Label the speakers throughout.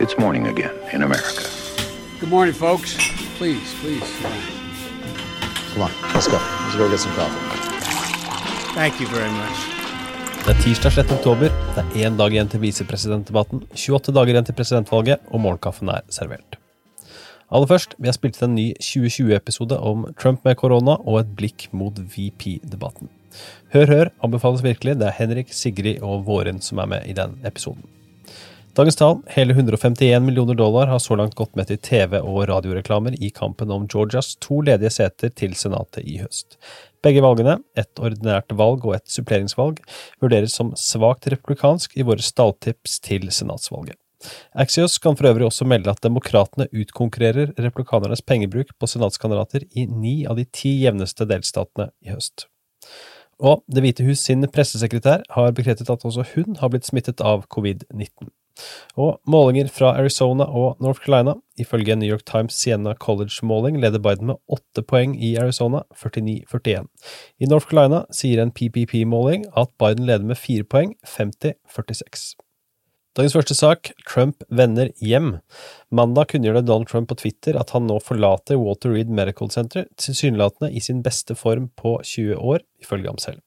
Speaker 1: It's morning again in America.
Speaker 2: Good morning, folks. Please, please.
Speaker 3: Come on, let's go. Let's go get some coffee.
Speaker 2: Thank you very much.
Speaker 4: Det er tirsdag 6. oktober. Det er én dag igjen til visepresidentdebatten, 28 dager igjen til presidentvalget, og morgenkaffen er servert. Aller først, vi har spilt inn en ny 2020-episode om Trump med korona og et blikk mot VP-debatten. Hør, hør anbefales virkelig. Det er Henrik, Sigrid og Våren som er med i den episoden. Dagens tall, hele 151 millioner dollar, har så langt gått med til TV- og radioreklamer i kampen om Georgias to ledige seter til Senatet i høst. Begge valgene, et ordinært valg og et suppleringsvalg, vurderes som svakt republikansk i våre stalltips til senatsvalget. Axios kan for øvrig også melde at demokratene utkonkurrerer republikanernes pengebruk på senatskandidater i ni av de ti jevneste delstatene i høst. Og Det hvite hus sin pressesekretær har bekreftet at også hun har blitt smittet av covid-19. Og målinger fra Arizona og North Carolina. Ifølge New York Times Sienna College-måling leder Biden med åtte poeng i Arizona, 49-41. I North Carolina sier en PPP-måling at Biden leder med fire poeng, 50-46. Dagens første sak, Trump vender hjem. Mandag kunngjorde Donald Trump på Twitter at han nå forlater Walter Reed Medical Center, tilsynelatende i sin beste form på 20 år, ifølge ham selv.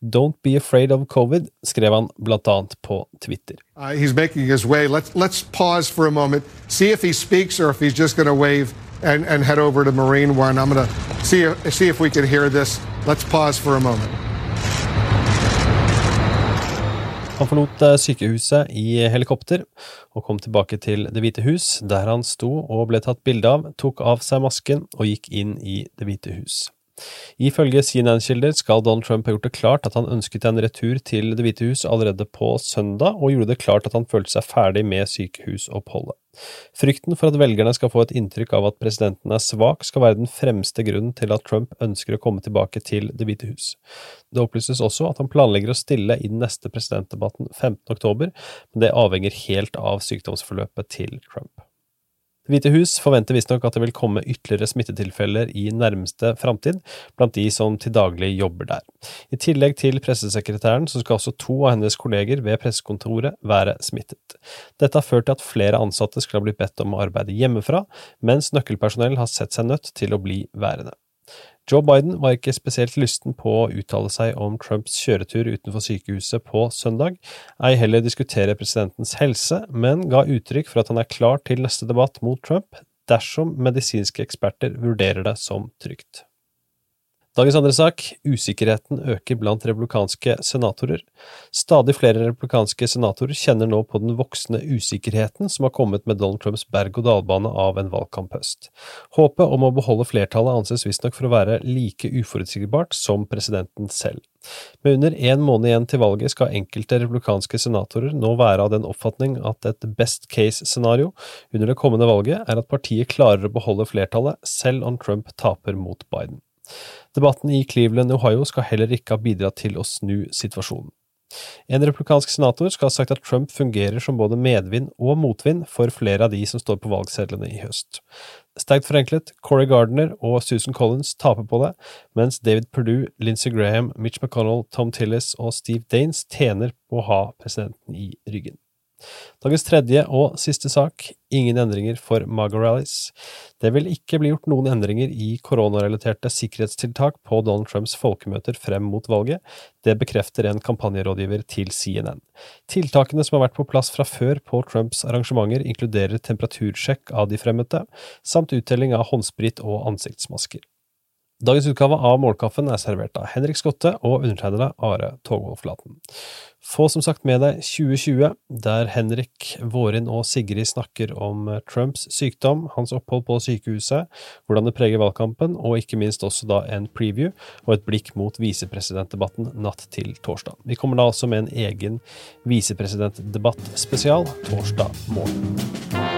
Speaker 4: Don't be afraid of covid, skrev han blant annet på Twitter.
Speaker 5: Uh, he's making his way. Let's, let's pause for a moment, see if he speaks or if he's just going to wave and, and head over to Marine One. I'm going to see, see if we can hear this. Let's pause for a moment.
Speaker 4: Han forlot eh, sykehuset i helikopter og kom tilbake til Det hvite hus, der han sto og ble tatt bilde av, tok av seg masken og gikk inn i Det hvite hus. Ifølge CNN-kilder skal Donald Trump ha gjort det klart at han ønsket en retur til Det hvite hus allerede på søndag, og gjorde det klart at han følte seg ferdig med sykehusoppholdet. Frykten for at velgerne skal få et inntrykk av at presidenten er svak, skal være den fremste grunnen til at Trump ønsker å komme tilbake til Det hvite hus. Det opplyses også at han planlegger å stille i den neste presidentdebatten 15. oktober, men det avhenger helt av sykdomsforløpet til Trump. Hvite hus forventer visstnok at det vil komme ytterligere smittetilfeller i nærmeste framtid blant de som til daglig jobber der. I tillegg til pressesekretæren så skal også to av hennes kolleger ved pressekontoret være smittet. Dette har ført til at flere ansatte skal ha blitt bedt om å arbeide hjemmefra, mens nøkkelpersonell har sett seg nødt til å bli værende. Joe Biden var ikke spesielt lysten på å uttale seg om Trumps kjøretur utenfor sykehuset på søndag, ei heller diskutere presidentens helse, men ga uttrykk for at han er klar til neste debatt mot Trump dersom medisinske eksperter vurderer det som trygt. Dagens andre sak, usikkerheten øker blant republikanske senatorer. Stadig flere republikanske senatorer kjenner nå på den voksende usikkerheten som har kommet med Donald Trumps berg-og-dal-bane av en valgkamphøst. Håpet om å beholde flertallet anses visstnok for å være like uforutsigbart som presidenten selv. Med under én måned igjen til valget skal enkelte republikanske senatorer nå være av den oppfatning at et best case-scenario under det kommende valget er at partiet klarer å beholde flertallet selv om Trump taper mot Biden. Debatten i Cleveland, Ohio skal heller ikke ha bidratt til å snu situasjonen. En republikansk senator skal ha sagt at Trump fungerer som både medvind og motvind for flere av de som står på valgsedlene i høst. Sterkt forenklet, Corey Gardner og Susan Collins taper på det, mens David Perdue, Lindsey Graham, Mitch McConnell, Tom Tillis og Steve Daines tjener på å ha presidenten i ryggen. Dagens tredje og siste sak, ingen endringer for MAGA-rallies. Det vil ikke bli gjort noen endringer i koronarelaterte sikkerhetstiltak på Donald Trumps folkemøter frem mot valget, det bekrefter en kampanjerådgiver til CNN. Tiltakene som har vært på plass fra før på Trumps arrangementer, inkluderer temperatursjekk av de fremmøtte, samt uttelling av håndsprit og ansiktsmasker. Dagens utgave av Målkaffen er servert av Henrik Skotte og undertegnede Are Togvoldflaten. Få som sagt med deg 2020, der Henrik, Vårin og Sigrid snakker om Trumps sykdom, hans opphold på sykehuset, hvordan det preger valgkampen, og ikke minst også da en preview og et blikk mot visepresidentdebatten natt til torsdag. Vi kommer da også med en egen visepresidentdebatt spesial torsdag morgen.